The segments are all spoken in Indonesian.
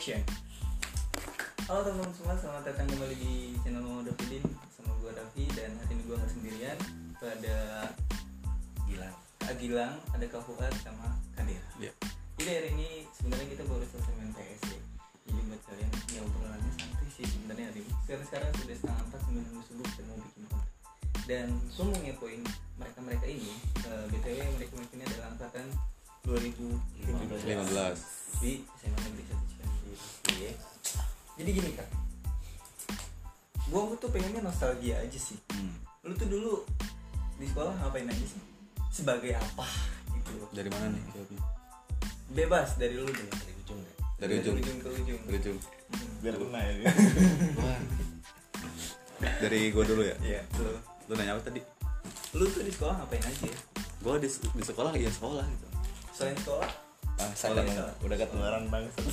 Action. Halo teman-teman semua, selamat datang kembali di channel Mama Davidin sama gue Raffi dan hari ini gue nggak sendirian. Itu ada Gilang Kak Gilang, ada Kak Fuad sama Kadira. Iya. Jadi hari ini sebenarnya kita baru selesai main PS ya. Jadi buat kalian ya obrolannya santai sih sebenarnya hari ini. Sekarang sekarang sudah setengah empat sembilan subuh dan mau bikin konten. Dan semuanya poin mereka mereka ini eh, btw mereka mereka ini adalah angkatan 2015 15 di tuh pengennya nostalgia aja sih. hmm. Lu tuh dulu di sekolah ngapain aja sih? Sebagai apa gitu loh. dari mana nih jawabnya Bebas dari lu deh. dari ujung deh dari ujung ujung ke ujung. dari ujung Hmm. biar kena ya Wah. dari gua dulu ya Iya, lu. lu nanya apa tadi Lu tuh di sekolah ngapain aja? gua di, di sekolah ya sekolah gitu Selain sekolah? bangsa Sekolah, sekolah. udah ketularan bangsa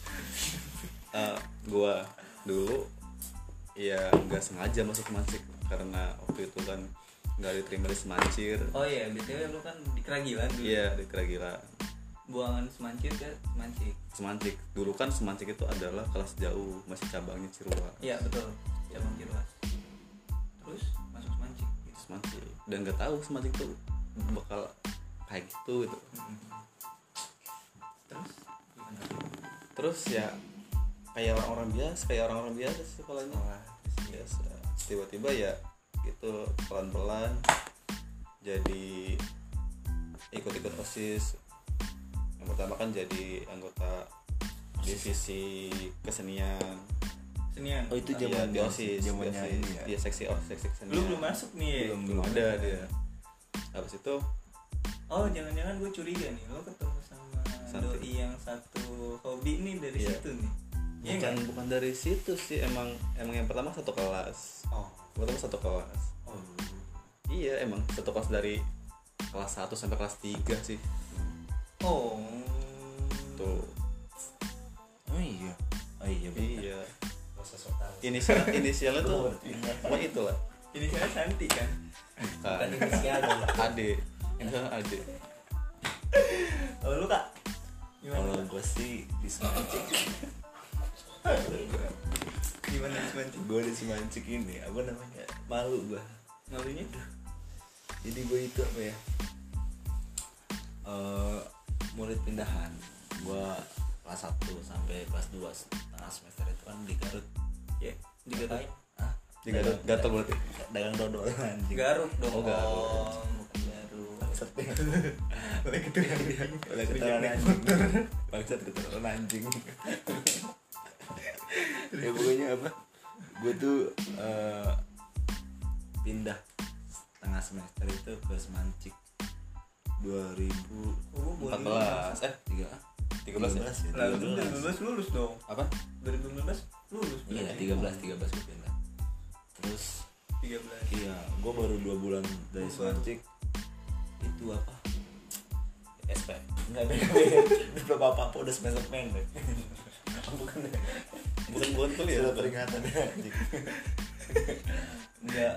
Eh, gua dulu ya nggak sengaja masuk semancik karena waktu itu kan nggak diterima di semancir Oh iya, BTW lu kan di Keragilan dulu. iya di Keragila Buangan semancir ke semancik. semancik dulu kan semancik itu adalah kelas jauh masih cabangnya Cirua Iya, betul. Cabang Ciruas. Terus masuk semancik gitu. semancik dan nggak tahu semancik tuh bakal kayak gitu gitu Terus gimana? terus ya kayak orang-orang biasa kayak orang-orang biasa sih sekolahnya biasa tiba-tiba ya gitu pelan-pelan jadi ikut-ikut osis yang pertama kan jadi anggota divisi kesenian Senian. Oh, itu Iya, zaman di osis di zamannya OSIS. ini ya? Iya, seksi oh seksi kesenian Lu belum masuk nih ya? Belum. belum ada dia habis itu Oh jangan-jangan gue curiga nih Lo ketemu sama Satu. doi yang satu hobi nih dari Iya. situ nih Iya bukan bukan dari situ sih emang emang yang pertama satu kelas. Oh, pertama satu kelas. Oh. iya. Emang satu kelas dari kelas 1 sampai kelas 3 sih. Oh. Tuh. Oh iya. Oh iya bener. iya. Inisial inisialnya tuh apa itu lah? Ini saya Santi kan? kan bukan inisial dong. Ade. Inisialnya ade. Oh lu kak? Kalau gue sih di Semancik Gimana di semancing? gue di Semancik ini apa namanya? Malu gue Malunya? jadi gue itu apa ya? Eh murid pindahan. Gue kelas 1 sampai kelas 2 setengah semester itu kan di Garut. Ya, di Garut? Hah? di Garut. Gatel berarti. Dagang dodol anjing. Garut dong. Oh, Garut. Bangsat. Oleh keturunan Oleh ketularan anjing. Bangsat ketularan anjing Ya pokoknya apa? Gue tuh eh, Pindah Setengah semester itu ke Semancik 2000 Oh. 14 eh 3 13 ya? ya? Lalu 13 2015 lulus dong. Apa? 2015 lulus Iya berarti. 13 13 gue pindah. Terus 13 Iya gue baru 2 bulan dari. Semancik Itu apa? SP Enggak beda-beda Udah bapak-bapak udah semester pendek Bukan bukan bontul ya Surat peringatan ya. Enggak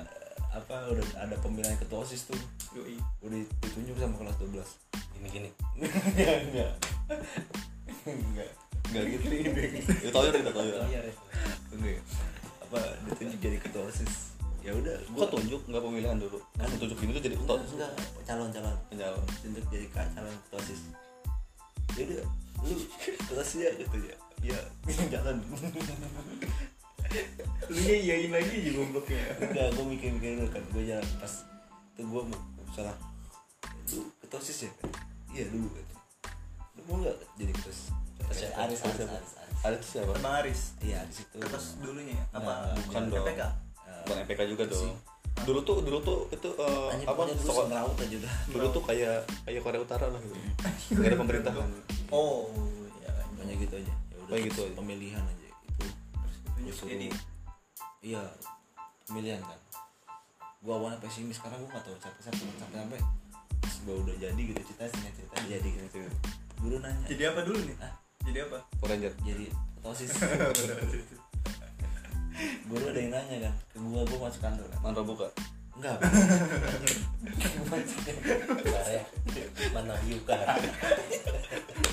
apa udah ada pemilihan ketua OSIS tuh. Yoi. Udah ditunjuk sama kelas 12 gini gini enggak. Enggak. Enggak nggak gitu itu tahu ya kita tahu ya iya Ref. enggak. Apa ditunjuk jadi ketua OSIS. Ya udah kok tunjuk? Nggak pemilihan dulu. Kan tunjuk gini tuh jadi ketua. Enggak calon calon Calon. ditunjuk jadi kak calon ketua OSIS. Ya udah lu ketua OSIS ya gitu ya ya jalan Lu nya iyain lagi aja gobloknya. Enggak gue mikir-mikir dulu kan gue jalan pas itu gue mau salah. Lu ketua OSIS ya? Iya dulu. Kan lu mau nggak jadi ketua OSIS Aris, Aris Aris, Aris Aris. Aris Aris siapa? Sama Aris. Iya di situ Atas dulunya ya? Apa? Nah, bukan dong. PPK? bukan MPK juga Sih. dong. Dulu tuh dulu tuh itu Anjing, apa dulu sekolah semeraut aja udah. dulu tuh kayak kayak Korea Utara lah gitu. Nggak ada pemerintahan. Oh ya pokoknya gitu aja Pokoknya gitu aja. pemilihan aja itu suruh- jadi iya pemilihan kan. Gua awalnya pesimis karena gua nggak tahu sampai sampai sampai sampai gua udah jadi gitu cerita singkat cerita jadi gitu guru nanya. Jadi apa dulu nih? Hah? Jadi apa? Power Ranger. Jadi osis guru ada yang nanya kan ke gua gua masuk kantor kan. Manro buka. Enggak. Ya mana yuka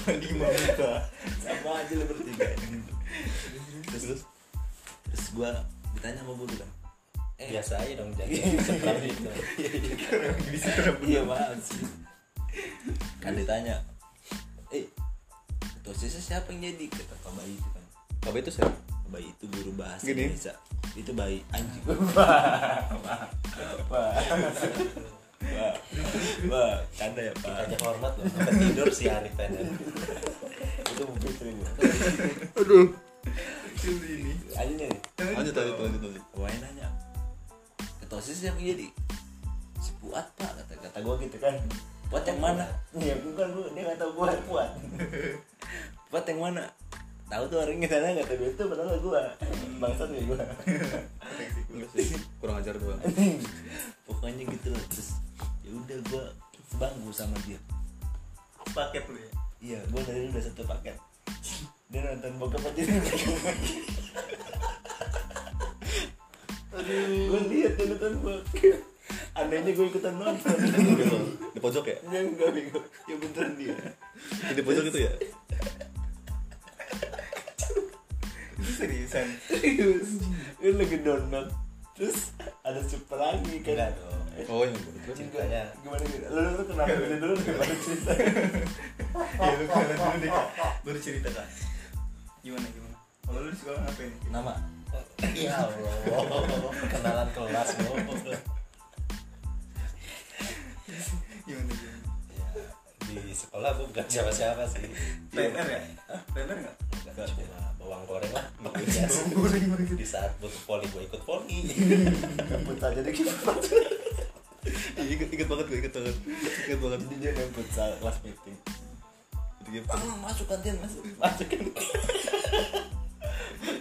Di mana? sama aja lu bertiga terus? Terus? Terus gue ditanya sama guru kan eh biasa aja dong jadi seperti itu. Iya maaf sih kan ditanya eh ketua siswa siapa yang jadi? Kata Pak Bayi itu kan. Apa itu saya Pak Bayi itu guru bahasa Gini. Indonesia. Itu bayi anjing Wah, wah, canda ya kita pak. aja hormat loh sampai tidur si Arif Tenan Itu mungkin seribu. aduh ini Aja nih, lanjut lanjut lanjut lanjut pemain nanya. Siapa yang jadi? Si Puat pak, kata kata gue gitu kan. Puat yang mana? Ya bukan gue, dia tahu gue Puat. Puat yang mana? Tahu tuh orangnya sana kata gue itu padahal gue bangsat nih gue. kurang ajar doang Pokoknya gitu lah terus ya udah gue sebangku sama dia. paket lu ya Iya, gue dari udah satu paket. Dia nonton bokep aja. Aduh, gue lihat dia nonton bokep. Anehnya gue ikutan nonton. di pojok ya Enggak, enggak, bego. Ya beneran dia. di pojok itu ya seriusan Serius. Gue lagi download. Terus ada super lagi kan. dong. Oh yang itu ceritanya Gimana gitu? Lu, lu kenapa gini dulu gimana cerita? ya lu kenalan dulu deh baru cerita kak. Gimana gimana? Kalau lu di sekolah ngapain? Nama? ya Allah. Kenalan kelas loh sekolah gue bukan siapa-siapa sih PNR ya PNR nggak Enggak, cuma bawang goreng lah bawang goreng banget di saat butuh poli gue ikut poli Ngebut aja deh gitu. Iya, inget inget banget gue inget banget inget banget Jadi dia ngebut saat kelas meeting. Gitu. Masuk kantin, masuk. Masuk kantin.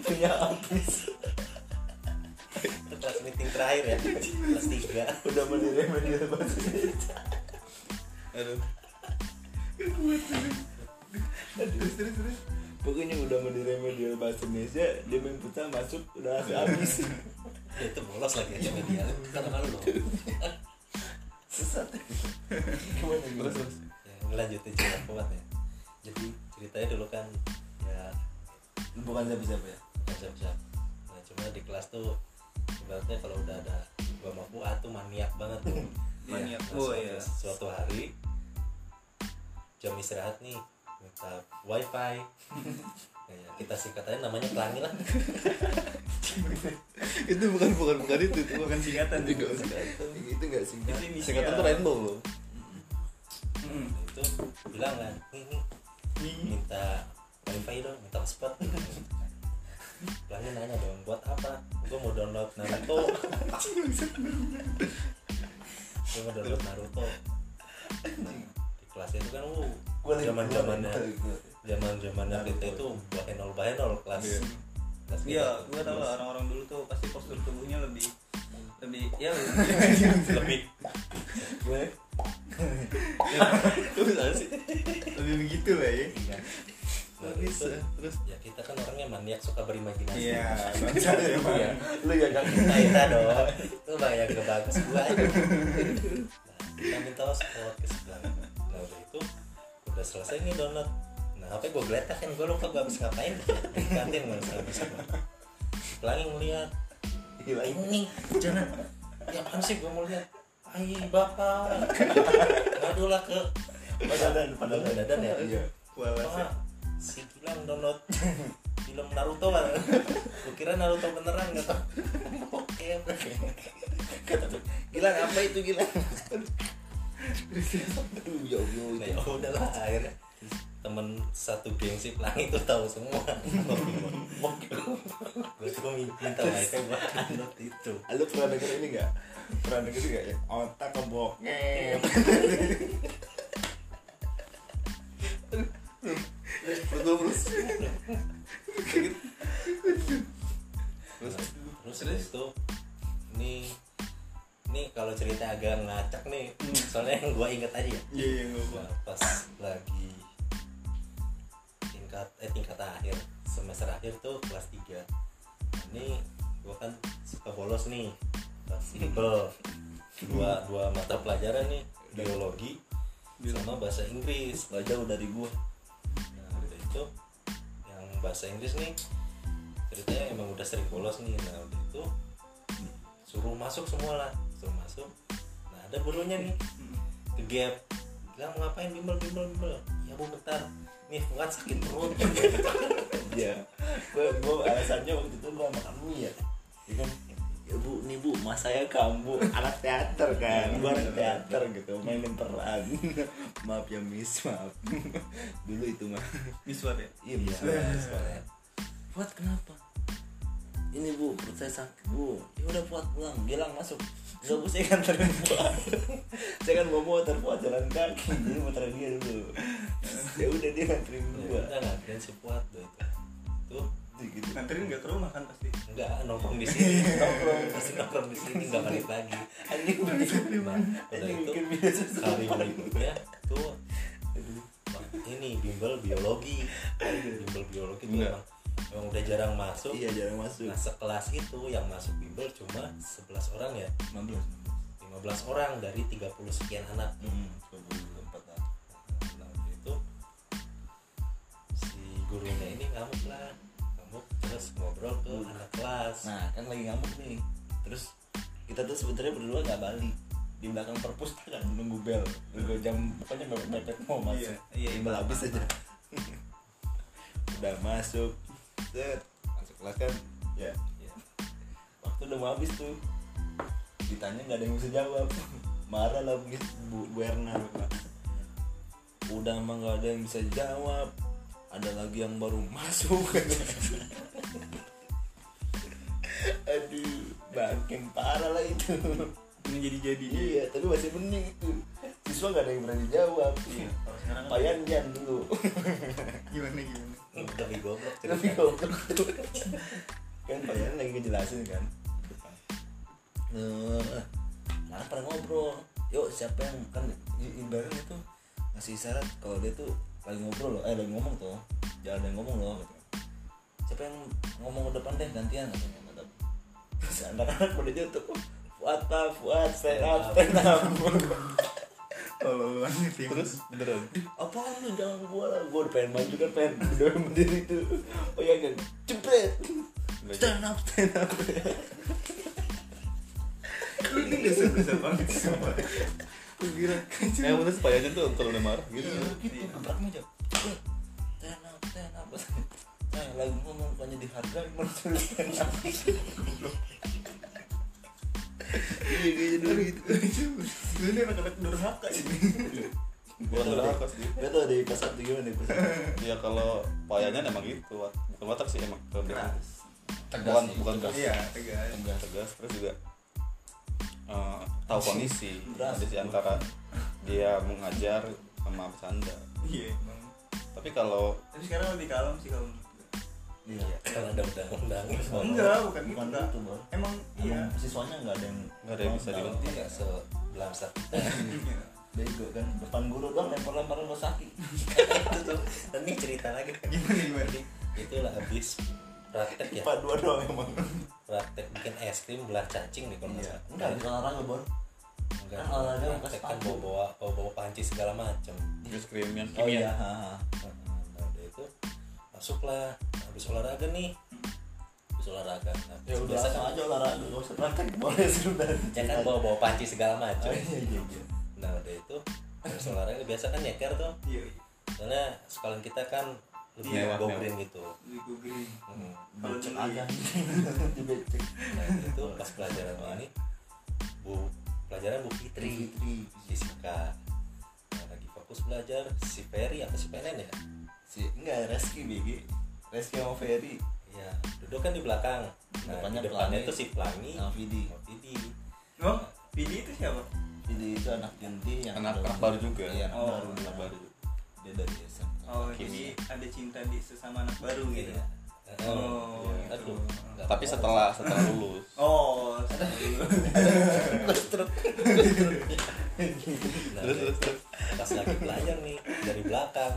Punya habis. kelas meeting terakhir ya kelas tiga Udah diremedial bahasa Indonesia. aduh terus terus terus Pokoknya udah mau diremedial bahasa Indonesia, dia main futsal masuk udah langsung habis. ya, itu bolos lagi aja media kata malu dong Sesat. Gimana terus ya, ngelanjutin cerita kuat ya jadi ceritanya dulu kan ya Bukan siapa-siapa ya? bukan siap-siap nah cuma di kelas tuh ibaratnya kalau udah ada gua sama Fuad tuh maniak banget tuh Maniak. Nah, Oh, iya. suatu hari jam istirahat nih minta wifi. Ya, kita singkatannya namanya pelangi lah. Itu bukan bukan bukan itu itu bukan singkatan. itu juga singkatan. Itu enggak singkat. Itu singkatan tuh rainbow loh. Hmm. Itu bilang kan nih nih minta wifi dong minta hotspot. Pelangi nanya dong buat apa? Gue mau download Naruto. Gue mau download Naruto di kelas itu kan lagi zaman zamannya zaman zamannya kita itu bahenol bahenol kelas Iya. kelas Iya, kita. gua tau lah orang-orang dulu tuh pasti postur tubuhnya lebih lebih ya lebih Gue itu bisa sih lebih begitu lah ya. iya. Nah, bisa terus ya kita kan orangnya maniak suka berimajinasi Iya, bangsa ya. Iya. lu kan Nah, kita dong itu bayang ke bagus gua aja nah, kita minta hotspot ke sebelah nah udah itu udah selesai nih download. Nah HP gue geletak kan gue lupa gue habis ngapain. Di kantin usah habis pelangi ngeliat ini jangan ya apaan sih gue mau lihat Ai bapak. Ngadu lah ke padadan padahal padadan dadan ya? Iya ya. Pak, si Gilang download film Naruto kan gue kira Naruto beneran gak tau oke. Gilang apa itu Gilang ya nah ya udahlah akhirnya temen satu geng si pelangi itu tahu semua gue tuh minta wifi buat download itu lu pernah denger ini nggak pernah denger nggak ya otak kebokep terus terus terus terus itu ini ini kalau cerita agak ngacak nih. Soalnya yang gue inget aja ya. Iya, iya, nggak apa. Nah, pas lagi tingkat eh tingkat akhir semester akhir tuh kelas 3 ini gua kan suka bolos nih pas bimbel dua dua mata pelajaran nih biologi sama bahasa Inggris. Nggak jauh dari gua. Nah udah itu yang bahasa Inggris nih ceritanya emang udah sering bolos nih. Nah udah itu suruh masuk semua lah suruh masuk nah ada gurunya nih ke gap bilang mau ngapain bimbel bimbel bimbel ya bu bentar nih Fuad sakit perut Iya. Gue gue alasannya waktu itu gue makan mie ya. Ya kan ya bu, nih bu, mas saya kamu anak teater kan, gue anak teater gitu, mainin peran. maaf ya miss, maaf. Dulu itu mah. Miswar ya Iya miss, miss. Buat kenapa? Ini bu, perut saya sakit bu. Ya udah buat pulang, bilang masuk. Gak bu, saya kan buat. saya kan bawa motor buat jalan kaki, jadi motor dia dulu. ya udah dia nganterin gua. udah nganterin si Fuad tuh itu tuh Gitu. nganterin nggak ke rumah kan pasti enggak nongkrong di sini nongkrong pasti nongkrong di sini nggak balik lagi Anjing nah, udah susah. hari berikutnya tuh ini bimbel biologi bimbel biologi tuh Enggak. Emang, udah jarang masuk. Iya jarang masuk. nah sekelas itu yang masuk bimbel cuma 11 orang ya? 16. 15 orang dari 30 sekian anak. Hmm, 24 lah. nah waktu itu si gurunya ini ngamuk lah. Ngamuk terus ngobrol ke anak kelas. Nah, kan lagi ngamuk nih. Terus kita tuh sebenarnya berdua nggak balik. Di belakang perpustakaan nunggu bel. Nunggu jam pokoknya mepet mepet mau masuk. Iya, iya, iya. habis aja. Udah masuk set masuk kelas kan? Ya Ya. waktu udah mau habis tuh ditanya nggak ada yang bisa jawab. Marah lah bu bu, bu Erna. Udah emang nggak ada yang bisa jawab. Ada lagi yang baru masuk. Aduh makin parah lah itu. Ini jadi jadi iya tapi masih mending itu. Siswa nggak ada yang berani jawab. Iya kalau sekarang Payan Jan dulu. Gimana gimana lebih goblok tapi ceritanya goblok. Kan Payan lagi ngejelasin kan. Eh, nah pada ngobrol. Yuk siapa yang kan ibaratnya itu ngasih isyarat kalau dia tuh lagi ngobrol loh eh lagi ngomong tuh jangan ada yang ngomong loh gitu. siapa yang ngomong ke depan deh gantian katanya kata terus anak-anak pada jatuh Fuad pak Fuad stand up. stand up kalau banget ya terus beneran? Apaan lu? Jangan gua lah. Gua udah pengen maju kan pengen udah berdiri tuh oh iya kan jepret stand up stand up. Ini dasar dasar banget. Sumpah Gue kira yang bener supaya tuh kalau udah marah gitu. Gitu gitu. Gebrak meja. Stand up stand up. Saya lagi ngomong bukannya dihargai manusia stand up iya kayaknya dulu gitu. Ini anak-anak durhaka ini. Bukan neraka sih. Gak tau dari pas satu gimana satu ya kalau payahnya emang gitu bukan watak sih emang. Kelebihan tegas bukan sih, bukan tegas. iya tegas. Tegas tegas. Terus juga eh, tahu kondisi. Di antara dia mengajar sama bercanda. Iya emang. Tapi kalau tapi sekarang lebih kalem sih kalau. Iya. Karena ada undang-undang. Enggak bukan gitu bukan gitu bro emang iya. Emang siswanya nggak ada yang Nggak ada yang bisa nggak sebelamsat Iya. bego kan depan guru doang lempar-lemparan lo sakit. Itu tuh. Dan ini cerita lagi. Kan gimana? Gimana itulah habis praktek ya. Pak dua doang emang. Praktek bikin es krim belah cacing nih kalau nggak salah. Enggak itu olahraga bor enggak. Kan olahraga kan bawa bawa bawa bawa panci segala macem. Es krim yang oh iya masuklah habis olahraga nih. Habis olahraga. Nah, ya udah biasa kan? aja olahraga gak usah praktek boleh sudah. Ya kan bawa bawa panci segala macem oh, iya iya iya. Nah udah itu habis olahraga biasa kan nyeker tuh. Iya iya. Soalnya sekalian kita kan lebih Iya, go green gitu. Di googling Hmm. Kalau becek aja. dibecek nah itu pas pelajaran ini bu pelajaran bu Fitri. Fitri. Fisika nah, lagi fokus belajar si Ferry apa si Penen ya si enggak Reski BG Reski sama Ferry. Ya duduk kan di belakang. Nah Depannya di depannya tuh si Pelangi. Sama Vidi. Sama Vidi. Oh Vidi itu siapa? Vidi itu anak Junti yang Anak- baru- anak baru juga. iya anak Oh. baru. anak baru. Dia dari oh Kimia. jadi ada cinta di sesama anak baru gitu Iya. Oh, Iya. gitu. aduh. Tapi setelah setelah lulus. Oh Nah, terus terus terus. Pas lagi belajar nih dari belakang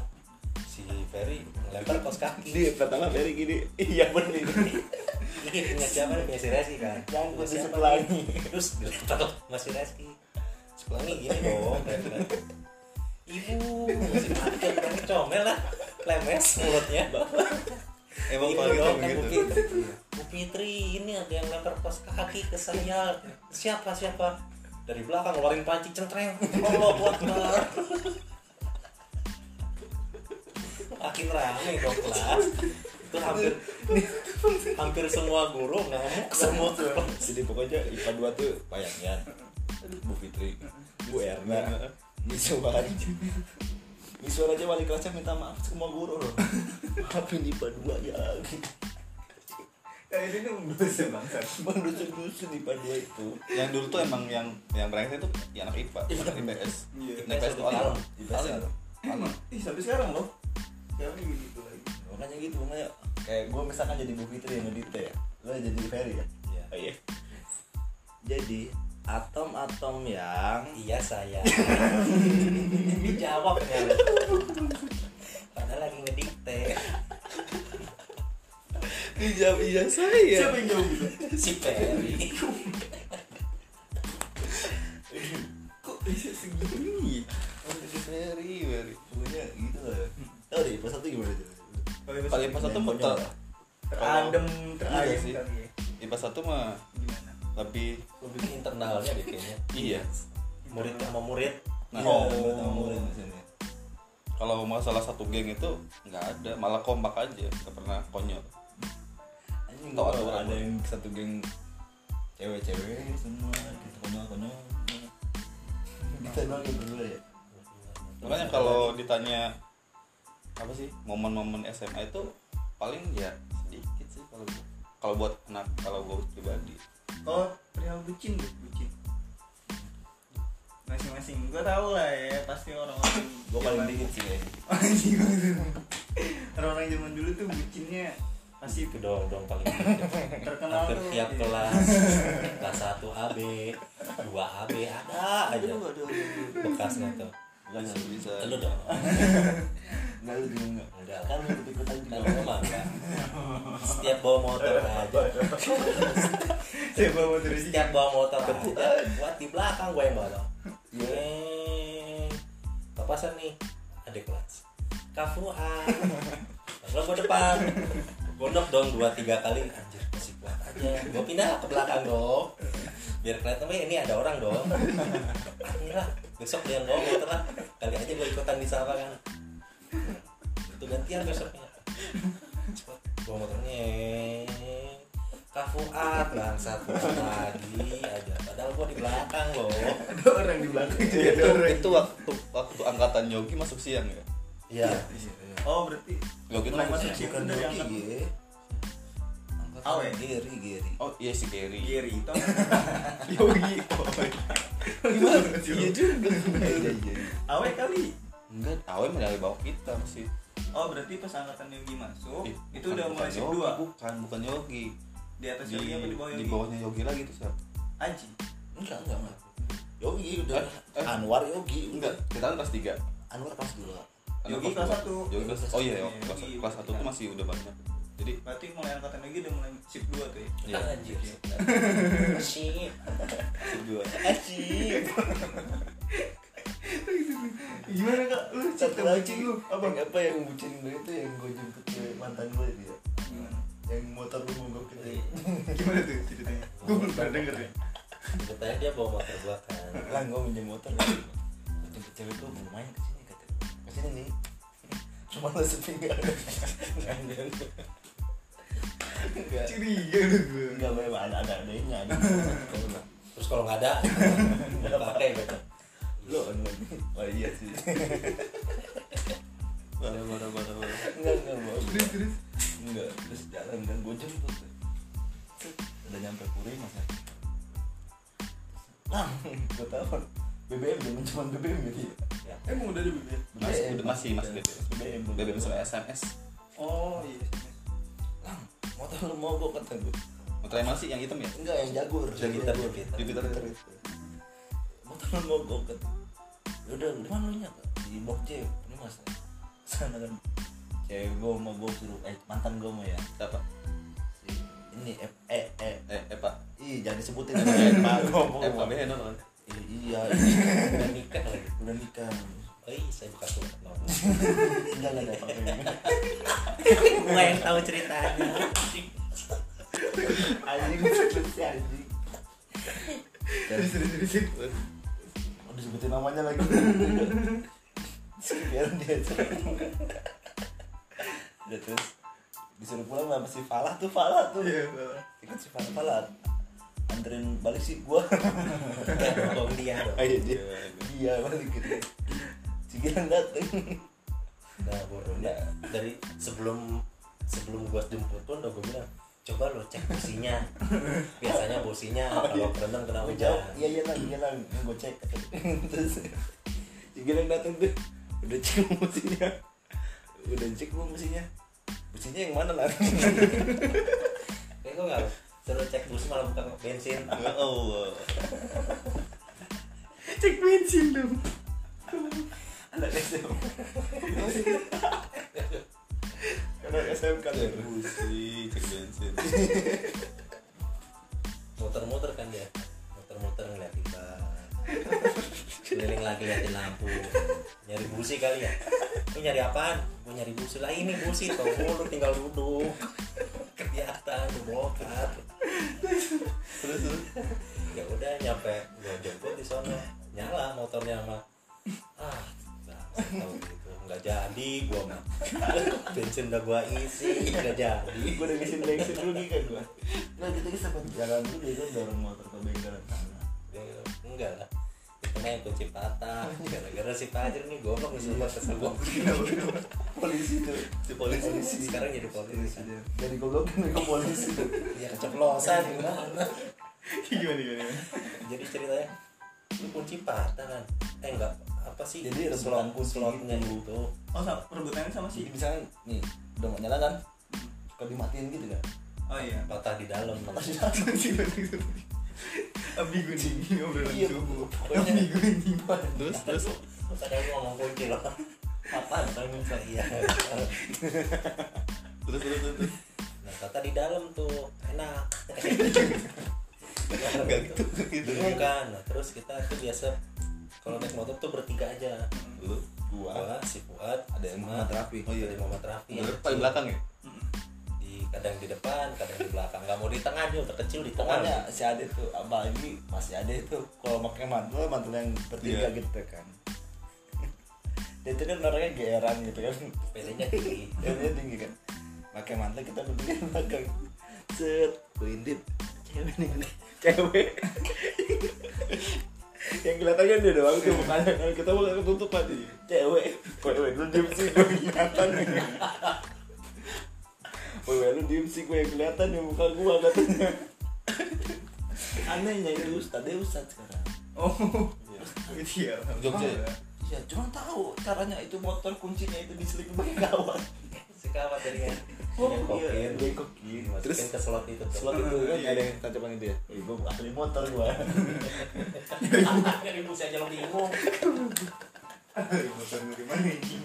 si Ferry ngelempar kos kaki. Dia pertama Ferry gini. Iya bener. Ini punya siapa nih? Punya si Reski kan? Yang nih? ini. terus dilempar masih Reski. Sebelah ini gini dong bilang, ibu masih mati kan? Comel lah lemes mulutnya. Emang paling doang kayak kan Bu gitu. Fitri. Bu Fitri ini ada yang lempar kos kaki ke saya. Siapa siapa? Dari belakang ngeluarin panci centreng. Allah Akbar makin rame dong kelas itu hampir hampir semua guru ngamuk semua jadi pokoknya IPA 2 tuh bayangin Bu Fitri Bu Erna Miswan Miswan aja wali kelasnya minta maaf semua guru loh. Maafin IPA 2 ya. Ya ini tuh dosa bangsat. bang dusun-dusun IPA 2 itu. Yang dulu tuh emang yang yang brengsek itu ya anak IPA anak IPS Iya. Anak IPS tuh alim IPS alim Ih sampai sekarang loh. Juga gitu lagi. makanya gitu makanya kayak gue misalkan jadi Bu Fitri yang ngedite ya. Lo jadi Ferry ya? Iya. oh, iya. Jadi atom-atom yang iya saya. Ini jawab ternyata padahal lagi ngedikte. Dijawab iya saya. Siapa yang jauh gitu? si Ferry. Kok bisa segini? Oh, jadi Ferry Ferry. Pokoknya deh pas satu gimana tuh kalau IPA satu mah Konyol. ter- teradem Iya teradem sih. kali ya. IPA satu mah Gimana? lebih lebih internalnya deh kayaknya iya murid sama murid Nah, Iya, Oh. menurut kamu murid di sini. kalau masalah satu geng itu nggak ada malah kompak aja nggak pernah konyol Anjing Tau gua aturan ada yang satu geng cewek-cewek semua gitu konyol-konyol. Kita doang yang berdua ya. makanya kalau ditanya apa sih momen-momen SMA itu paling ya sedikit sih kalau kalau buat anak kalau gue pribadi Oh, perihal bucin deh, bucin. Masing-masing, gue tau lah ya, pasti orang-orang Gue paling dikit sih kayaknya. Anjing. Orang-orang zaman dulu tuh bucinnya pasti itu dong dong paling terkenal hampir tuh. tiap iya. kelas kelas 1 AB 2 AB ada aja bekasnya tuh Bukan yang bisa. lu dong Enggak lu juga enggak. enggak Kan lu ikut-ikutan juga. mah enggak setiap bawa motor aja. Saya bawa terus setiap bawa motor aja. Buat di belakang gue yang bawa Yeng. papasan nih adik kelas. Kafuan. Lalu gue depan. Gondok dong dua tiga kali. Anjir masih kuat aja. Gue pindah ke belakang dong. Biar kelihatan "Weh, ini ada orang dong. Alhamdulillah besok dia yang bawa motor lah. Kali aja gue ikutan di sana kan itu gantian besoknya. Bawa motornya. Kafuat bangsat. Lagi aja. Padahal gue di belakang loh ada orang di belakang juga itu, itu waktu waktu angkatan Yogi masuk siang ya? Iya. Oh, berarti Yogi Mulai masuk siang. Bukan Dari Yogi angkat- ya. Angkatan Awe. Geri, Geri. oh iya si Gary. Giri itu Yogi. Gimana? iya juga Iya, iya. Awe kali. Enggak Awe mah dari bawah kita masih Oh, berarti pas angkatan Yogi masuk, Ih, itu bukan- udah bukan mulai shift Yogi, 2. bukan bukan Yogi Di atas di, Yogi apa di bawah di Yogi? bawahnya Yogi lagi tuh siapa Aji. Enggak, enggak, enggak. Yogi udah Eh, eh. Anwar Yogi enggak kita kan kelas tiga Anwar kelas 2 Yogi kelas satu. Yogi kelas oh iya Iya, kelas Yogi kelas satu tuh masih udah banyak jadi Berarti mulai angkatan Yogi udah mulai shift 2 tuh ya. iya anjir Asyik. dua Asik. Gimana kak? Lu Satu lagi lu apa apa yang bucin gue itu yang gue jemput ke mantan gue itu ya. Gimana? Yang motor gue mogok itu. Gimana tuh ceritanya? Gue belum pernah denger ya. Katanya dia bawa motor belakang. Lah gue minjem motor kan. Gue jemput cewek gue mau main ke sini kata. Ke sini nih. Cuma lo. Enggak. Curiga lu gue. Enggak boleh ada ada adanya ada. Terus kalau nggak ada, nggak pakai gitu. Lo enggak. Oh iya sih. barang barang barang barang Enggak enggak mau. Terus terus. Enggak, terus jalan kan gue jemput Udah nyampe Puri mas ya Lang, gue telepon BBM zaman cuma BBM gitu ya Emang udah ada bibir? masih udah masih masih udah. BBM BBM BBM sama SMS Oh iya. Lang, motor lu mogok kata gue motor yang masih yang hitam ya Enggak, yang jagur Yang hitam, yang hitam. Jupiter Jupiter itu Motor lu mogok kata Udah, di mana lu nya? Di blok J, ini mas. Sana kan. Cewek gue mau gue suruh, eh mantan gue mau ya apa Si, Ini, eh, eh, eh eh eh pak. Ih, jangan disebutin. Pak, ngomong eh pak kan Iya, Udah nikah lagi. udah nikah. Iya, saya bekas tuh. enggak ada apa gua yang tahu ceritanya. Anjing anjing. Terus terus terus disebutin namanya lagi. Biar dia udah terus disuruh pulang sama si Falah tuh Falah tuh. Iya Pak. ikut si Falah Falah. Anterin balik sih gua. Dong dia. Dong ayo dia. Dia balik gitu si Gilang dateng. Nah bodohnya dari sebelum sebelum gua jemput pun udah gua bilang coba lo cek businya biasanya businya kalau kerendam kena Gua hujan. iya iya lang iya lang gue cek. Terus si Gilang dateng tuh udah cek mesinnya udah cek belum mesinnya mesinnya yang mana lah kayak gua nggak suruh cek bus malah buka bensin. Ya Allah. cek bensin dong. Anak SM anak SM kan Busi, cek bensin. muter-muter kan dia. Muter-muter ngeliat kita. Keliling lagi liatin lampu. Nyari busi kali ya. Lu nyari apaan? Gua nyari busi. Lah ini busi tau lu tinggal duduk. Kelihatan lu bongkar Terus terus. ya udah nyampe gua jemput di sono nyala motornya sama. Ah tau gitu nggak jadi gua mah. Bensin udah gua isi nggak jadi. Gue udah ngasih bensin dulu nih kan gue nah kita sempat jalan dulu dia dorong motor ke bengkel sana. Ya, enggak lah. Itu mah yang kunci patah gara-gara si Fajr nih goblok nih kesel gua polisi tuh. Si polisi. sekarang jadi polisi. Dari goblokin ke polisi. Tuh ya. Keceplosan gimana gimana gimana? Jadi ceritanya lu kunci patah kan? Eh enggak apa sih? Jadi slot rebutan kunci slotnya gitu. gitu. Oh sama rebutannya sama jadi sih misalnya nih udah nggak nyala kan? Kalau dimatiin gitu kan? Oh iya. Patah di dalam. Satu Kunci, kunci, kunci. abdi gunting obrolan Iya, subuh pokoknya- abdi gunting Terus terus. terus ada yang ngomong kunci loh apaan kan misalnya iya. Terus terus terus. nah patah di dalam tuh enak. Enggak gitu gitu. bukan nah terus kita tuh biasa kalau naik motor tuh bertiga aja. Lu gua gua si Fuad ada yang Muhammad Rafi. Oh iya. ada Muhammad Rafi. Lu paling belakang ya? di kadang di depan kadang di belakang. Nggak mau di tengah dia udah kecil di tengah. Pokoknya si Ade tuh apalagi masih Ade tuh. Kalau pakai mantel mantel yang bertiga Iya. gitu kan. Dia itu kan orangnya geeran gitu kan. Pedenya tinggi. Dia tinggi kan. Pakai mantel kita berdua di belakang. Set. Berintip cewek nih cewek yang kelihatan kan dia doang tuh mukanya kan kita mau ketutup tadi cewek. Cewek lu diem sih gue kelihatan. Wewe lu diem sih gue yang kelihatan yang muka gue katanya. Anehnya itu Ustadz, dia Ustadz sekarang. Oh. Gitu ya Jogja ya? Ya cuma tahu caranya itu motor kuncinya itu diselip pakai kawan kawat dari Bengkokin. iya, bengkokin Terus ke slot itu slot itu kan Iya. ada yang tajaman itu ya? Ih, gue ahli motor gue dari bus aja lo bingung. Motor dari mana ini?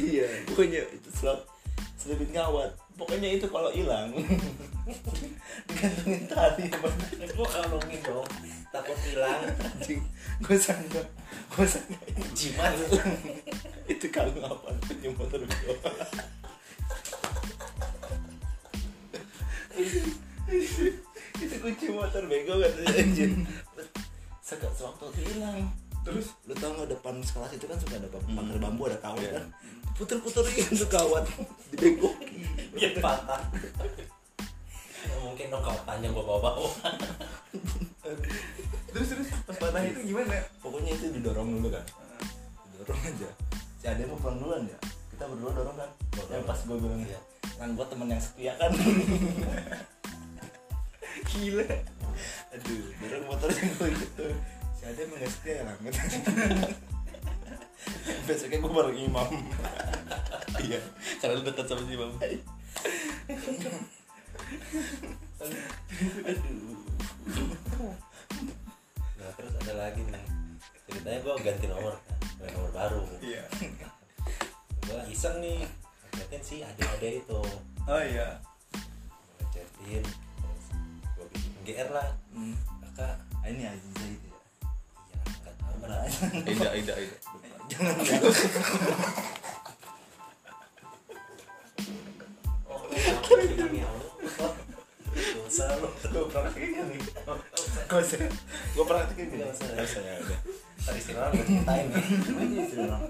Iya, pokoknya itu slot selipin ngawat. Pokoknya itu kalau hilang Digantungin tali Bang. gue kalungin dong. Takut hilang. Gue sangka Gue sangka jimat. Itu kalung apa? Punya motor gue itu kunci motor bego katanya anjir Seka, sewaktu hilang terus? Lu tau nggak depan sekolah itu kan suka ada bambu pagar bambu ada kawat Iya. kan? Puter-puterin tuh kawat. Dibegokin. Dia patah. Ya, mungkin dong panjang gue bawa bawa terus terus pas patah itu gimana? Pokoknya itu didorong dulu kan didorong aja. Si Ade mau pulang duluan ya? Kita berdua dorong kan Dorong. yang pas gue bilang Iya. kan gue temen yang setia kan? Gila. Aduh dorong motornya gue gitu si Ade emang gak setia lah besoknya gue bareng imam. Iya. Karena lu dekat sama si Bang. nah terus ada lagi nih. Ceritanya gue ganti nomor kan ganti nomor baru. Iya. Gue iseng nih ngajakin sih ada-ada itu. Oh iya. Gue chatin gue bikin GR lah. Hmm. kakak. Ah, ini Aziza itu ya Aida, Aida, Aida. jangan dosa gue praktekin nih gue usah gue praktekin nih Nggak usah. Nggak usah ya udah. Tadi istilah gue ceritain. Nih ini sih orang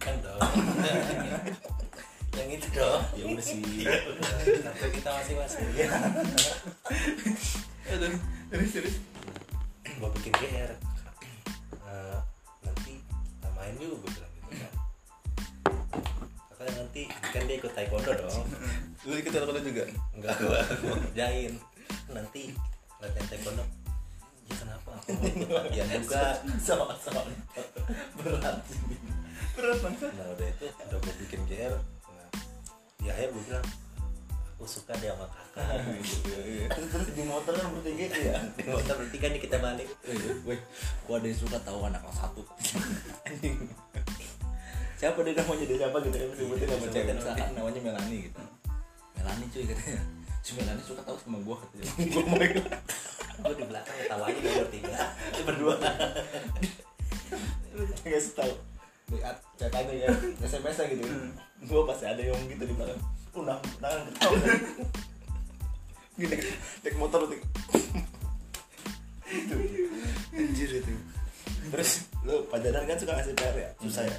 kan dong. Yang itu dong. Ya udah sih. Kita aduh. Terus terus. Gue bikin GR nanti kan dia ikut taekwondo dong. Lu ikut telepon juga? Enggak gue gue kerjain nanti latihan taekwondo. Ya kenapa? Aku mau ikut latihan juga. Sama sama. Berat. Berat banget nah udah itu udah gue bikin GR nah, di akhir gue bilang aku suka dia sama kakak. Terus terus di motor kan bertiga tuh ya? Di motor bertiga nih kita balik. Weh, gua ada yang suka tahu anak kelas satu. Siapa dia namanya dia siapa gitu kan sebutin nama cewek Sebutin misalkan namanya Melani gitu. Melani cuy katanya. Si Melani suka tahu sama gua katanya. Gua mau gue di belakang ketawa aja gue bertiga berdua. Enggak tahu. Lihat cetannya ya SMS gitu. Gua pasti ada yang gitu di belakang. Nah, nah ketawa. Gini, naik motor tuh. itu anjir itu terus lu pacaran kan suka ngasih PR ya susah ya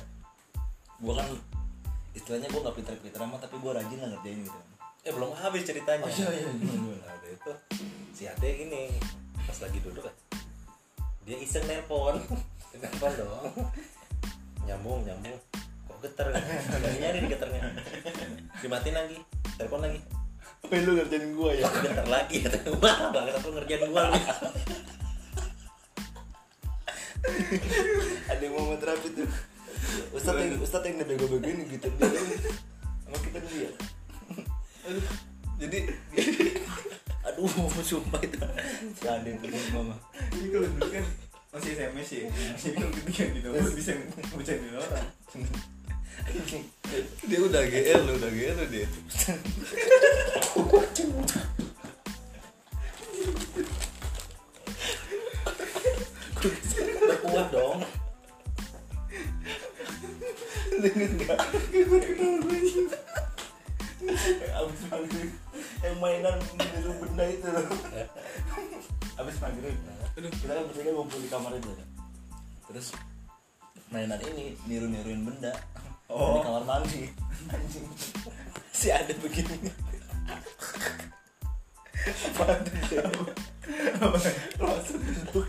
ceritanya. Oh, iya, iya, gimana, gimana? nah udah itu si ade ini pas lagi duduk kan dia iseng nelpon. Nelpon dong? Nyambung nyambung. Kok geter? Kan nyari nyari di geternya. Dimatiin lagi telepon lagi. Apa lu ngerjain gua ya? Geter lagi? Kata wah banget aku ngerjain gua? lu langsung duduk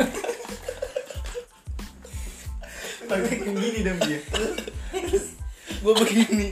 pakai kayak gini dong dia gue begini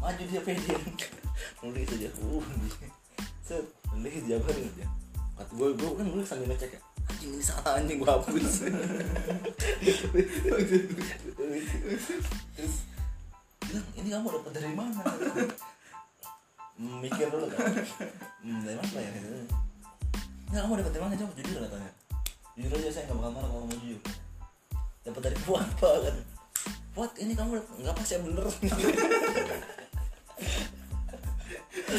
maju dia pede. Nulis aja. Uh set nulis jawaban aja kata gue gue kan nulis sambil ngecek ya. Anjing ini salah anjing gue hapus. Terus bilang ini kamu dapat dari mana? Mikir dulu kan. Hmm, dari mana ya? Nggak, kamu dapat dari mana coba jujur katanya. Jujur aja saya nggak bakal marah kalau kamu jujur. Dapat dari pak kan Fuad ini kamu nggak pas ya bener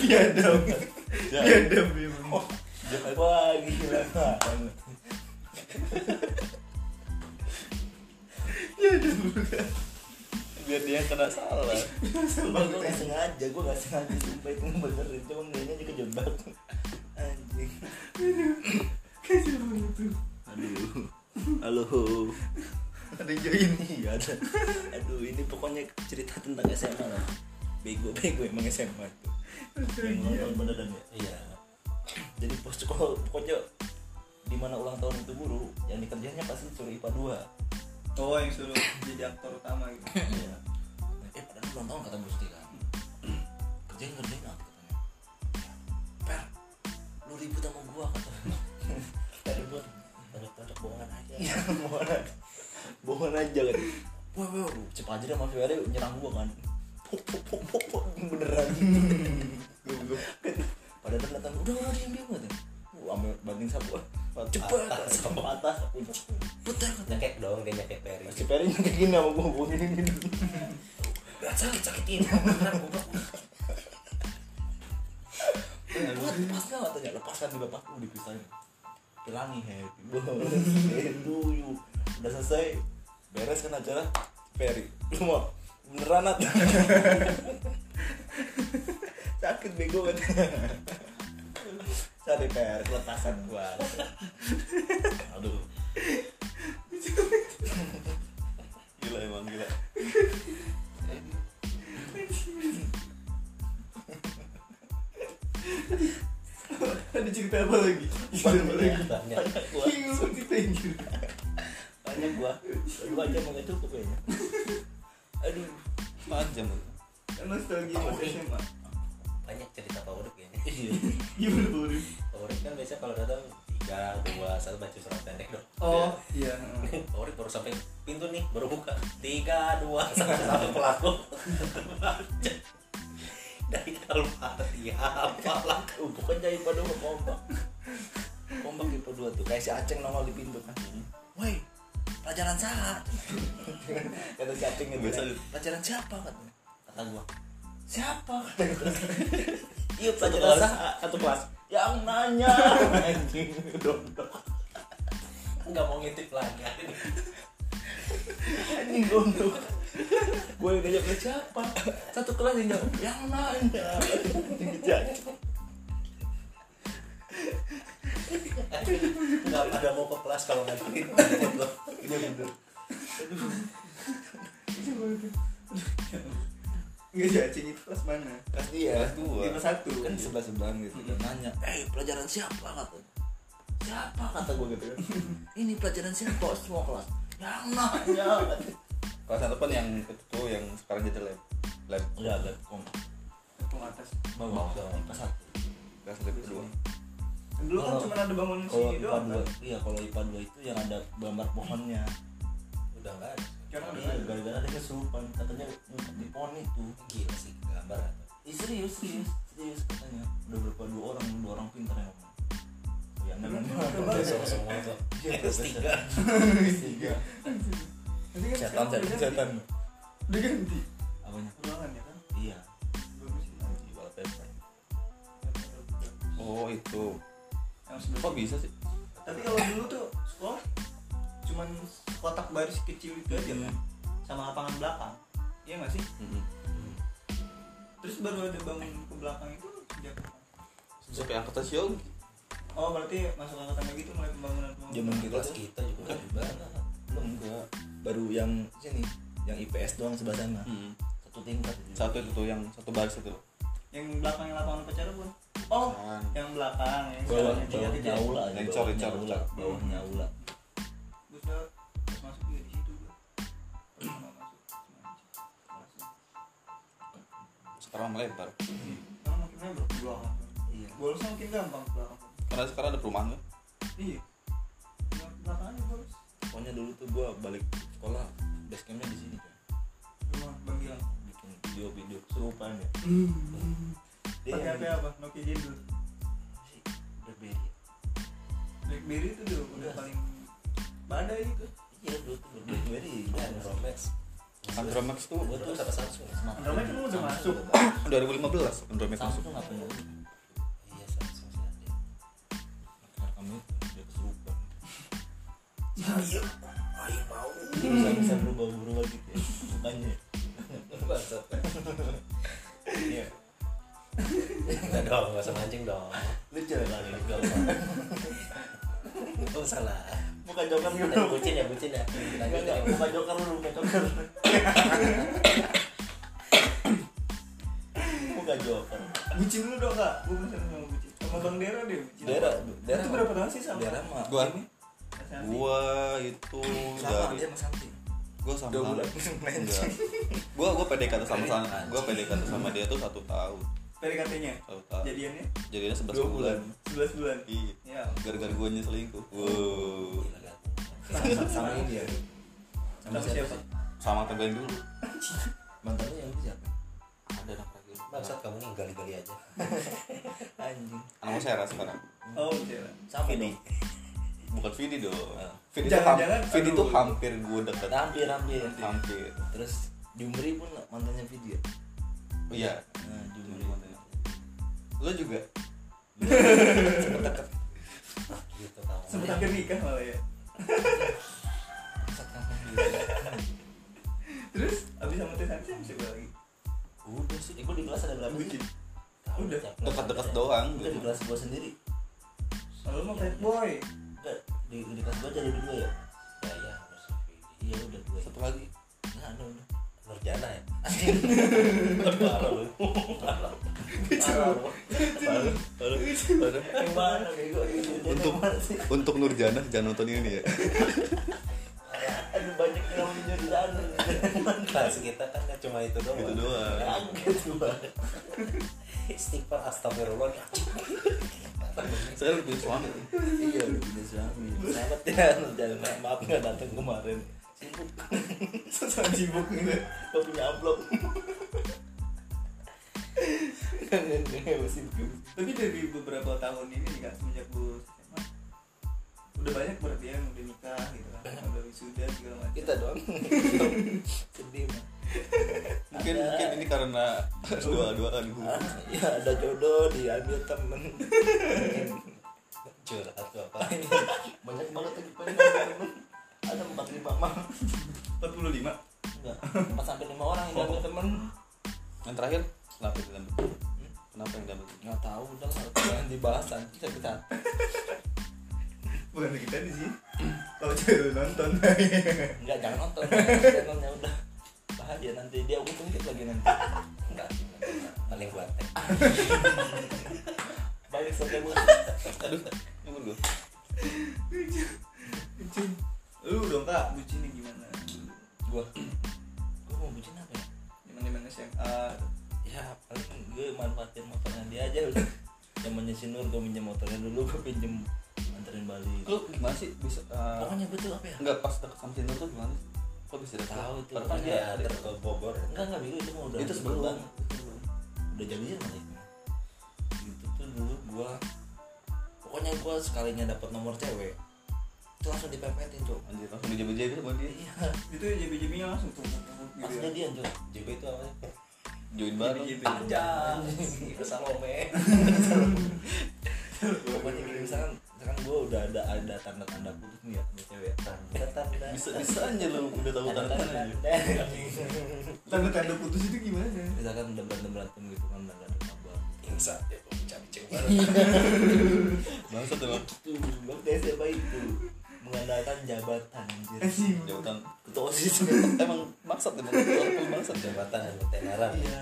iya dong memang Oh, wah gila banget biar dia kena salah. Sumpah gue gak sengaja, gue gak sengaja Sumpah itu ngebenerin, cuma kayaknya aja kejebak. Anjing. Kasih banget tuh. Aduh. Halo. Ada yang join Iya ada. Aduh ini pokoknya cerita tentang SMA lah. Bego-bego emang SMA tuh Yang ulang tahun beneran ya iya Jadi sekolah pokoknya di mana ulang tahun itu guru yang dikerjanya pasti suruh IPA 2 Oh yang suruh jadi aktor utama gitu. Iya. Eh padahal ulang tahun kata Gusti kan. Kerjain kerjain apa katanya. Ya, Per, lu ribut sama gua katanya. Kita ribut. Tarik-tarik bohongan aja. Iya, bohongan. Bohongan aja kan. Wah, cepat aja deh Mas Ferry nyerang gua kan. Pok, pok, pok, pok, pok. beneran. Pada datang udah udah diam diam katanya. Ambil banting sapu. Cepet, sama atas. Putar nyekek dong dia nyekek Perry Si Perry kayak gini sama gue gue gini gini. Gak sakit sakitin. Goblok. Buat lepas gak katanya lepaskan dilepas uh dipisahin. Hilangi happy. Itu yuk udah selesai beres kan acara Perry. Lu mau beneran sakit bego kan. Sorry Per, kelepasan gua. Aduh. gila emang gila Ada cerita apa lagi? Cerita apa lagi? banyak Banyak gua. Banyak gua dua aja mau cukup kayaknya aduh. Panjang. Tuh Kan nostalgia pas SMA. banyak cerita favorit kayaknya iya. Gimana Buri? favorit kan biasanya kalau datang tiga dua satu baju surat pendek dong. Oh iya. favorit baru sampai pintu nih baru buka. Tiga dua satu satu pelaku. Dari al-fatihah apalah. Uh, pokoknya IPA dua kompak kompak IPA dua tuh. Kayak si Aceng nongol di pintu kan. Woi pelajaran saat kata si Aceng gitu Biasa kan, gitu. pelajaran siapa katanya kata gua. Siapa? Kata gua. Iya Satu pelajaran kelas. saat satu kelas. Yang nanya. Anjing dondok nggak mau ngintip lagi. Anjing dondok gue yang nanya ke siapa? Satu kelas yang jawab yang nanya nggak pada mau ke kelas kalau nggak duit iya bener Enggak sih Acing itu kelas mana? kelas dia kelas dua. Di kelas satu. kan sebelah sebelahan gitu. Kan nanya eh pelajaran siapa? Kata siapa? Kata gue gitu kan. Ini pelajaran siapa? Semua kelas. Yang nanya. Kelas satu kan yang itu yang sekarang jadi lab. Lab. Udah lab kom Tepung atas. bawah. Kelas satu. Kelas lab kedua Dulu kan Kalau- cuma ada bangunan kalau sini IPA doang dua kan. iya kalau IPA dua itu yang ada gambar pohonnya. Udah nggak ada. Sekarang udah iya gara-gara ada kesurupan. Katanya di pohon itu. Gila sih gambar atau Ih, serius serius serius katanya. Udah berapa dua orang dua orang pintar yang ngomong. Ya Emang memang ya? semua Iya, S tiga. tiga. Kan setan setan setan. Udah ganti. apanya? Ruangan ya kan? iya. Sih. wallpaper. Oh itu Yang sebelah kok bisa sih Tapi kalau dulu tuh sekolah cuman kotak baris kecil itu aja kan sama lapangan belakang. Iya nggak sih? Mm-mm. Terus baru ada bangun ke belakang itu sejak sampai angkatan Xiaomi Oh berarti masuk angkatan lagi tuh mulai pembangunan. Zaman kita kelas kita juga gimana belum enggak baru yang sini yang IPS doang sebelah sana Mm-mm. satu tingkat satu itu tuh yang satu baris itu Yang belakangnya lapangan upacara pun. Oh, Kan. yang belakang yang bawah aja Yang cor, cor, aula cor. bawahnya aula Gue sudah pas masuk juga di situ gua. Sekarang melebar Sekarang makin lebar ke belakang. iya Bolosnya makin gampang ke belakang. karena sekarang ada perumahan kan Iya. Belakang aja bolos. pokoknya dulu tuh gua balik sekolah basecampnya di sini kan Rumah Bang Gilang. bikin video-video kesurupan ya Dia Pakai yang HP apa? Nokia jadul. si Blackberry BlackBerry itu udah udah Udah. paling badai itu. iya dulu tuh Blackberry dan Rolex Andromax. Tuh gue tuh sama Samsung. Android kan udah masuk. 2015 Andromax masuk. Samsung apa ya iya Samsung sih ada. Rekam itu dia kesurupan. Iya. aing mau. Bisa bisa berubah berubah gitu ya. Mukanya. Bangsat iya Enggak dong, gak usah mancing dong. Lucu. Ya kali gak Oh salah buka joker dulu. Bucin ya, bucin ya. Enggak, Lanjut enggak, ya buka joker dulu buka joker buka joker. Bucin lu dong kak. Gue penasaran sama bucin. Sama bang Dera deh bucin. Dera Dera itu berapa tahun sih sama Dera mah Gua. Ini? Gua itu sama dari dia sama Santi gua sama Dua bulan. Enggak. gua gua PDKT sama sama gua PDKT sama dia tuh satu tahun PDKT-nya tahun jadiannya? Jadinya sebelas Dua bulan. 11 bulan. Iya. Ya gara-gara gua selingkuh wow. Gila, kan. sama, sama ini dia sama siapa? sama temen dulu. Mantannya yang itu siapa? Ada anak lagi. Bangsat kamu nih gali-gali aja. Anjing. Anak saya sekarang? Oh cewek sama dong. Bukan Vidi dong. Vidi tuh, ham Jangan-jangan, Vidi tuh hampir gue deket. Hampir hampir. Hampir. Terus di Umri pun mantannya video oh, iya. Nah di Umri lo juga? Sempet deket Gitu kamu sempet hampir nikah malah ya? Gitu. terus abis sama Teh Santi sama siapa lagi? Udah sih eh, gue di kelas ada berapa sih? Udah. dekat-dekat doang udah di kelas gue sendiri. Lalu mah bad boy. Enggak di, di kelas gue aja ada dua ya? Ya ya iya udah dua satu lagi. Nggak ada udah Nurjana ya? Parah lu parah Untuk- untuk Nurjana jangan nonton ini ya. Aduh banyak yang namanya di sana Kelas kita kan gak cuma itu doang. Itu doang. Kaget gua Istighfar astagfirullah. Saya lebih suami. Iya punya suami. Selamat ya jangan maaf nggak datang kemarin sibuk sosok sibuk gitu gak punya amplop. Tapi dari beberapa tahun ini nih kak semenjak SMA? Udah banyak berarti yang udah nikah gitu kan udah. wisuda segala macam. Kita doang. Sedih mungkin Ada. mungkin ini karena dua-duaan gue Ah, ya ada jodoh diambil temen. Curhat tuh apa? Banyak banget lagi pengen ngambil temen ada empat lima mah. 45 enggak. Empat sampai lima orang yang ngambil temen. Yang terakhir? Kenapa yang diambil kenapa yang diambil nggak tahu udah lah. Jangan dibahas nanti sakit hati bukan kita di sini. Kalau cewek nonton. Enggak jangan nonton. Channelnya udah. Bahaya nanti. Dia ungkit lagi nanti. Enggak paling buat. Banyak buat aduh nyebut gue bucin lu dong kak. Bucinnya gimana? Gua. Gua mau bucin apa ya? Gimana gimana SMA ya paling gue manfaatin motornya dia aja udah. Zamannya si Nur gue minjem motornya dulu gue pinjem anterin balik. Lu gimana sih? Bisa uh, pokoknya gue tuh apa ya? nggak pas deket sama Tinder tuh gimana sih? Kok bisa deket? Tahu itu. Kan dia antar ke Bogor. Enggak enggak itu mah udah itu sebelum. banget. udah jadian kali gitu tuh dulu gua. Pokoknya gua sekalinya dapat nomor cewek itu langsung dipepetin cok anjir langsung dijebel-jebel sama dia. Iya. Itu JB-JB-nya langsung tuh tuh, tuh, gitu langsung ya. jadian cok JB itu apa? Join bareng. JB. anjay. Itu Salome pokoknya gini misalkan misalkan gua udah ada ada tanda-tanda putus nih ya sama cewek. Tanda-tanda. Bisa bisa aja lu udah tahu tanda-tanda tanda-tanda. Putus itu gimana? Misalkan udah berantem berantem gitu kan udah ada kabar. Insa ya cari baru. Bangsat emang. Itu waktu SMA itu mengandalkan jabatan anjir. Anjing jabatan ketua osis. Emang bangsat emang walaupun bangsat jabatan dan ketenaran iya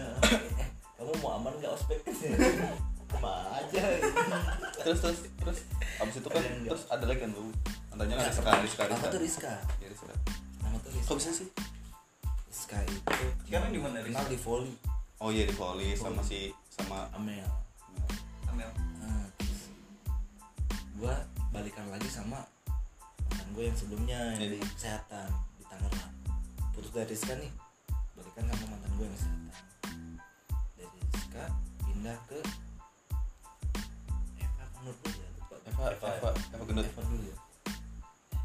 Eh, kamu mau aman nggak ospek? Apa aja. Terus terus terus. Abis itu kan terus ada lagi kan lu antanya kan Rizka Rizka nama tuh Rizka. Rizka Ya, Rizka. Nama tuh Rizka. Kok bisa sih? Rizka itu sekarang di mana kenal di volley oh iya di volley sama si sama Amel. Amel. Nah, terus gua balikan lagi sama mantan gue yang sebelumnya yang Jadi? di kesehatan di Tangerang. Putus dari Rizka nih balikan sama mantan gue yang kesehatan. Dari Rizka pindah ke Eva Nur dulu ya? Lupa. Eva Eva, Eva Eva gendut. Eva dulu ya?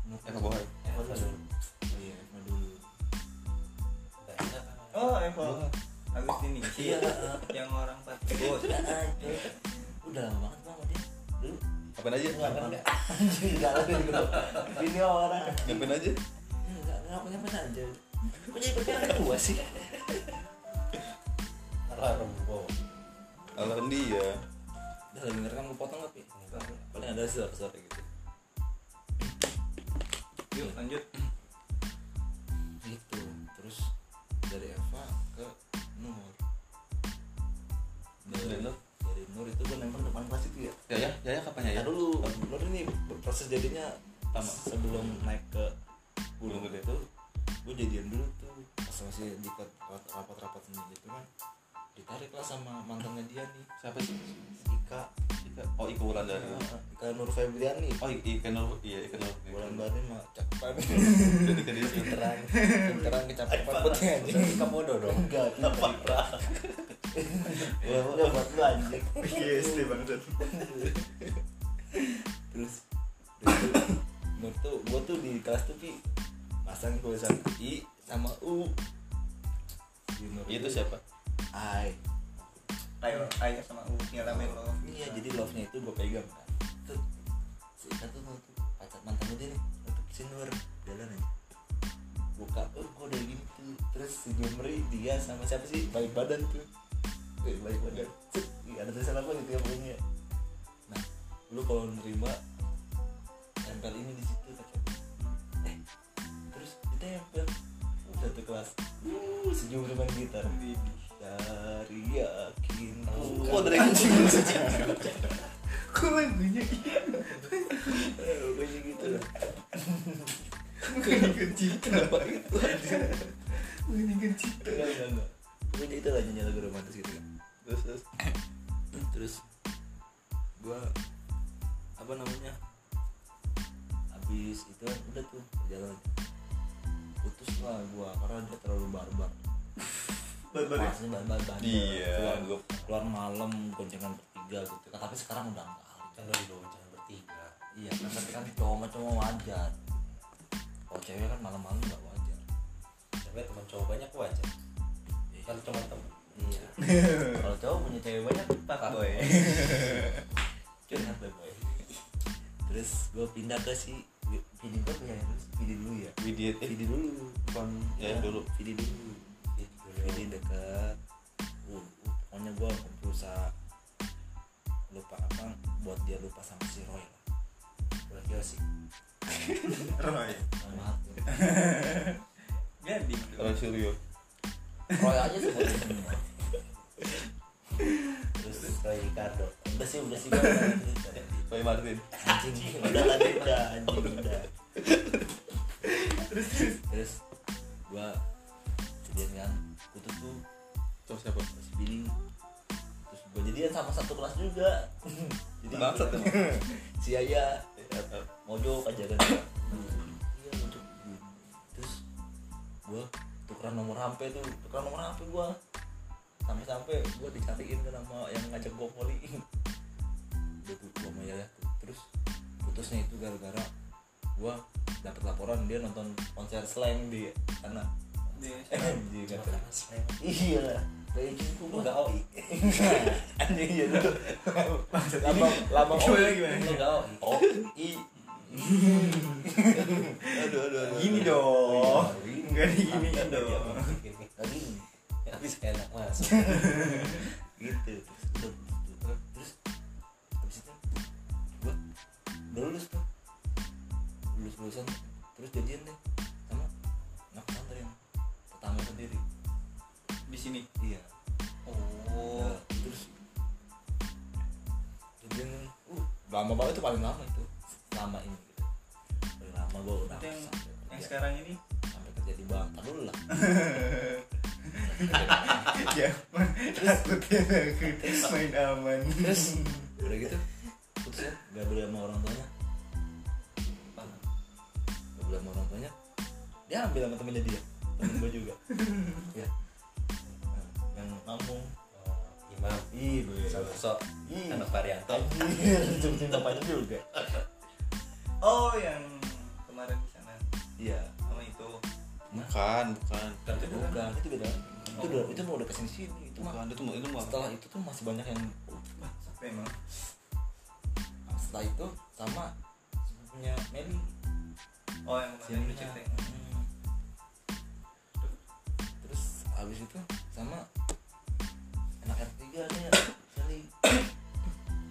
Eva Bohai. Eva dulu oh iya Eva dulu oh Eva. Agustini iya yang orang Pati bos. Ah, udah lama banget sama dia. Dulu ngapain aja? Enggak kan enggak. Anjing enggak lah gitu ini orang. Ngapain aja? Ngapain ngapain aja. Kok jadi ke gua sih? Alarm wow. Alarm dia. Udah lagi ngerekam lu potong tapi. Paling ada suara-suara gitu. Yuk lanjut. Gitu. Terus dari Eva ke Nur. Dari, Nur? Nur itu gue nempel depan kelas itu ya. Ya ya ya ya kapan ya? Ya ya dulu Nur ini proses jadinya Lama. sebelum naik ke Gunung Gede. itu? gue jadian dulu tuh pas masih di rapat-rapat ini gitu kan. Ditarik lah sama mantannya dia nih. Siapa sih? Ika. Ika. Oh Ika Wulandari Ika Nur Febriani. Oh Ika Nur iya Ika Nur. Bulan baru mah cakepan. Jadi ke dia sih pinteran pinteran kecapekan putih Bukan kamu dong. Enggak pinter ya udah buat lu anjing. Yes deh bangsat terus terus tuh, Nur tuh gua tuh di kelas tuh Pi pasang tulisan I sama U. Itu siapa? I ayo ayo sama U nyala melo iya jadi love nya itu gua pegang kan. Tuh si Ika tuh pacar mantannya dia nih untuk si Nur jalan aja. Buka oh kok udah gini tuh terus si Jumri dia sama siapa sih? Baik badan tuh eh, baik Cet, iya, ada tulisan apa gitu ya pokoknya? Nah lu kalau nerima tempel ini di situ eh terus ditempel. Udah tuh kelas. Uh si Jumri main gitar. Dari yakin oh dari anjing. Kok lagunya Eh, pokoknya gitu lah. Menyanyikan cinta kenapa itu aja menyanyikan cinta enggak enggak enggak. Pokoknya itu lah nyanyi lagu romantis gitu kan terus terus terus gua apa namanya habis itu udah tuh jalan. Putus lah gua karena dia terlalu barbar. Barbar ya? Barbar Iya, keluar, keluar malam goncengan bertiga gitu. Kan tapi sekarang udah enggak. Kan dulu jangan bertiga. Iya kan tapi kan cowok sama cowok wajar. Kalau cewek kan malam-malam nggak wajar. Sampai teman cowok banyak wajar. Kan cuma teman iya. Kalau cowok punya cewek banyak pak boy? Curhat boy terus gue pindah ke si Vidi gue ya terus Vidi dulu ya? Widya eh Vidi dulu. Bukan ya dulu. Vidi dulu. Vidi dekat. Uh, pokoknya gue berusaha lupa apa buat dia lupa sama si Roy lah. Berarti sih. Roy? Hati jadi. Roy Suryo Roy aja sebutin semua terus Roy Ricardo. Udah sih udah sih Roy Martin. Anjing udah tadi udah anjing udah. Terus terus. Terus gua jadian kan kutu tuh cowok siapa? masih billing terus gua jadian sama satu kelas juga. Jadi bangsat emang. si Aya mojok aja kan iya mojok terus gua tukeran nomor HP tuh tukeran nomor HP gua. Sampai-sampai gua dicariin ke nama yang ngajak gua poli tuh gua sama Yaya tuh. Terus putusnya itu gara-gara gua dapat laporan dia nonton konser slang di sana. Karena slang. Iya. Lah gitu oi anjing iya tuh. Lambang Gimana, oi. gimana? oh i. Aduh aduh aduh gini dong enggak diginiin dong. Lagi habis enak masuk gitu. Terus udah terus habis itu gua udah lulus tuh. Lulus lulusan terus jadian deh. Sama anak pesantren. Tetangga sendiri. Di sini? Iya. Oh. Nah, terus jadian uh lama banget tuh paling lama itu. Lama ini gitu. Paling lama gua udah Itu yang- yang sekarang ini sampai kerja di bank Tar dulu lah ya takut ya main aman. Terus udah gitu putusnya gak boleh sama orang tuanya. Apa? gak boleh sama orang tuanya. Dia ambil sama temennya dia temen gue juga. Ya. Nah, yang ngomong Oh, imam. Ih gue sosok anak Varianto. Anjir cinta panjang juga. Oh yang kemarin di sana. Iya bukan bukan. Kan itu bukan. bukan. Itu beda. Itu udah itu mau udah ke sini sini itu mah bukan itu mau itu setelah itu tuh masih banyak yang sampai emang. Setelah itu sama punya Meli oh yang kemarin lu Sinina. ceritain Hmm. habis itu sama anak R3 nih kali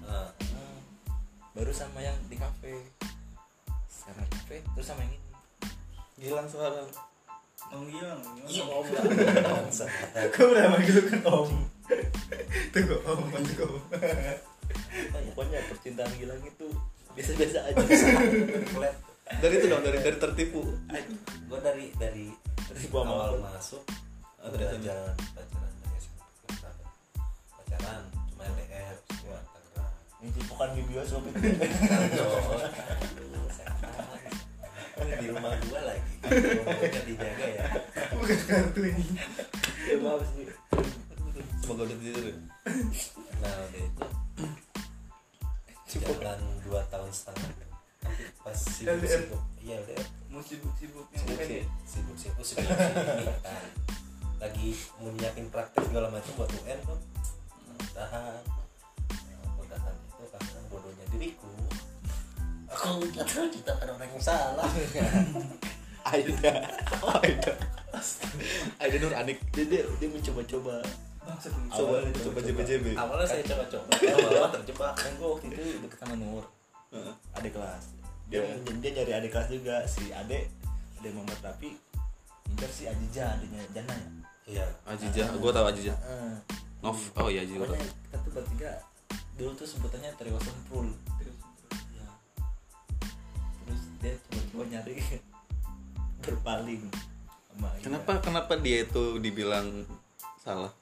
Nah, Hmm. baru sama yang di kafe. Sekarang kafe terus sama yang ini. Gilang sekarang. Om Gilang, Om iya om. Kau berapa gitu kan Om? Tunggu Om, tunggu. pokoknya percintaan Gilang itu biasa-biasa aja. Dari itu dong, dari dari tertipu. gue dari dari Dari bawah awal masuk Oh, udah pacaran dari SMP pacaran pacaran cuma LDR semua Tangerang. Ini bukan itu di rumah gua lagi. Rumahnya dijaga ya. Bukan kartu ini. ya maaf sih. Semoga udah tidur ya. nah udah itu. Jalan dua tahun setengah. Nanti pas sibuk sibuk iya udah Mau sibuk kan sih. ya? sibuk sibuk sibuk sibuk kan lagi mau nyiapin praktek segala macam buat UN tuh udahan Nah, udahan itu karena bodohnya diriku aku nggak tahu ciptakan orang yang salah Aida. Aida. Aida Nur Anik. dia dia, dia mencoba-coba. Coba Awalnya coba coba-coba. JBJB. awalnya saya coba-coba lama-lama terjebak kan gue waktu itu deket sama Nur Heeh. adik kelas dia Iya. dia nyari adik kelas juga si adik adik Muhammad tapi ntar si Ajija adiknya Jana ya iya Ajija, gua tahu Ajija. Heeh. Nov. Oh iya Ajija. kita tuh bertiga dulu tuh sebutannya trio sempul coba-coba nyari berpaling sama. Kenapa kenapa dia itu dibilang salah?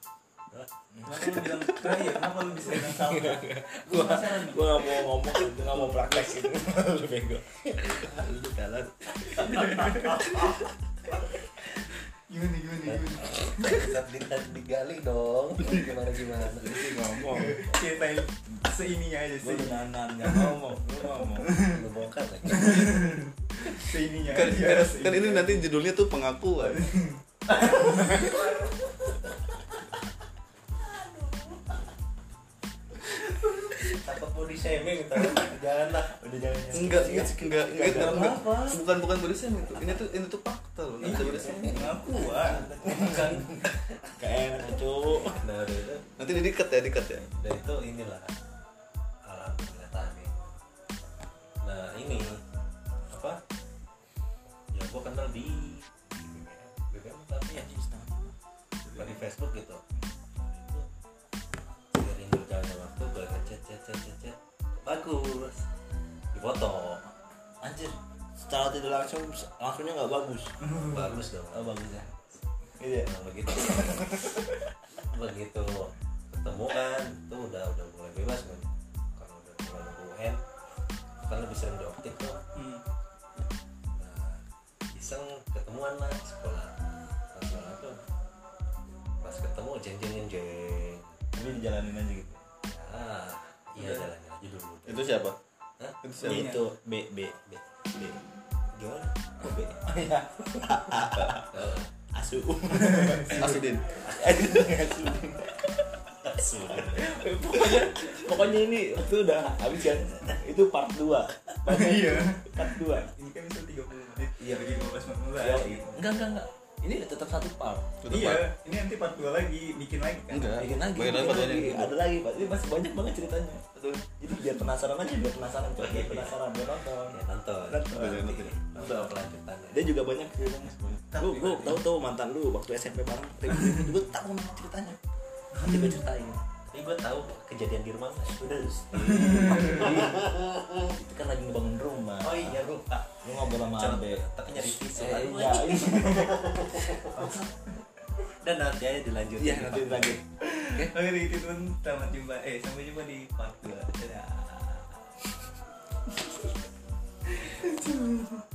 Kenapa lu bilang terakhir? Kenapa lu bisa bilang salah? Gua gak mau ngomong gue gak mau praktek gitu lu bego lu kalah Gimana gimana gimana? saat di- digali dong gimana gimana sih ngomong Ceritain seininya aja sih. udah nanan gak ngomong lu ngomong lu bongkar lagi Seininya Kan, kan, kan ini nanti judulnya tuh pengakuan. mau di shaming gitu jangan lah udah jangan Enggak, enggak, enggak, enggak, enggak, enggak, apa? bukan bukan body shaming itu. Ini tuh ini tuh fakta loh, enggak bisa body shaming. Bukan. enak cowok nah udah itu Nanti didikat ya, dikat ya. udah itu inilah alhamdulillah tadi nah ini gua kenal di BBM tapi ya bukan di Facebook gitu. Itu seiring berjalannya waktu gue ngechat chat chat chat chat bagus. Difoto. Anjir secara tidak langsung langsungnya nggak bagus. Bagus dong. Oh bagus ya. Gitu ya Nah, begitu. Begitu. Ketemu kan itu udah udah mulai bebas kan kalau udah mulai UN kan lebih sering di optik tuh Hmm. Iseng ketemuan lah sekolah Pas sekolah tuh pas ketemu jeng jeng jeng tapi dijalanin aja gitu ya iya jalanin aja dulu Itu siapa? Hah? Itu siapa? Iya. itu B B B. B gimana oh B Eh, asu Asudin. asu pokoknya pokoknya ini itu udah habis kan? Itu part 2 Iya. part 2 Ini kan bisa 30 menit. Iya, lagi 15 menit Ya, gitu. enggak enggak enggak. Ini tetap satu part. Tutup, Iya, Pak. ini nanti part 2 lagi, bikin lagi kan? Enggak. bikin lagi. Bikin lagi, bikin lagi. ada lagi pak. Ini masih banyak banget ceritanya. Jadi biar penasaran aja biar penasaran coba biar penasaran biar nonton. Ya nonton. Nonton. Bener. nonton. Kelanjutannya dia juga banyak ceritanya. Tapi lu berarti- tahu tahu mantan lu waktu SMP bareng ribut-ribut gue tahu ceritanya nanti gue ceritain tapi gue tahu kejadian di rumah udah itu kan lagi ngebangun rumah. Oh iya lupa. Lu ngobrol sama Abe tapi nyari tisu Eh, iya anjing. dan nanti aja dilanjut iya nanti lanjut oke. Oke, gitu teman selamat jumpa. Eh, sampai jumpa di part 2. Dadah.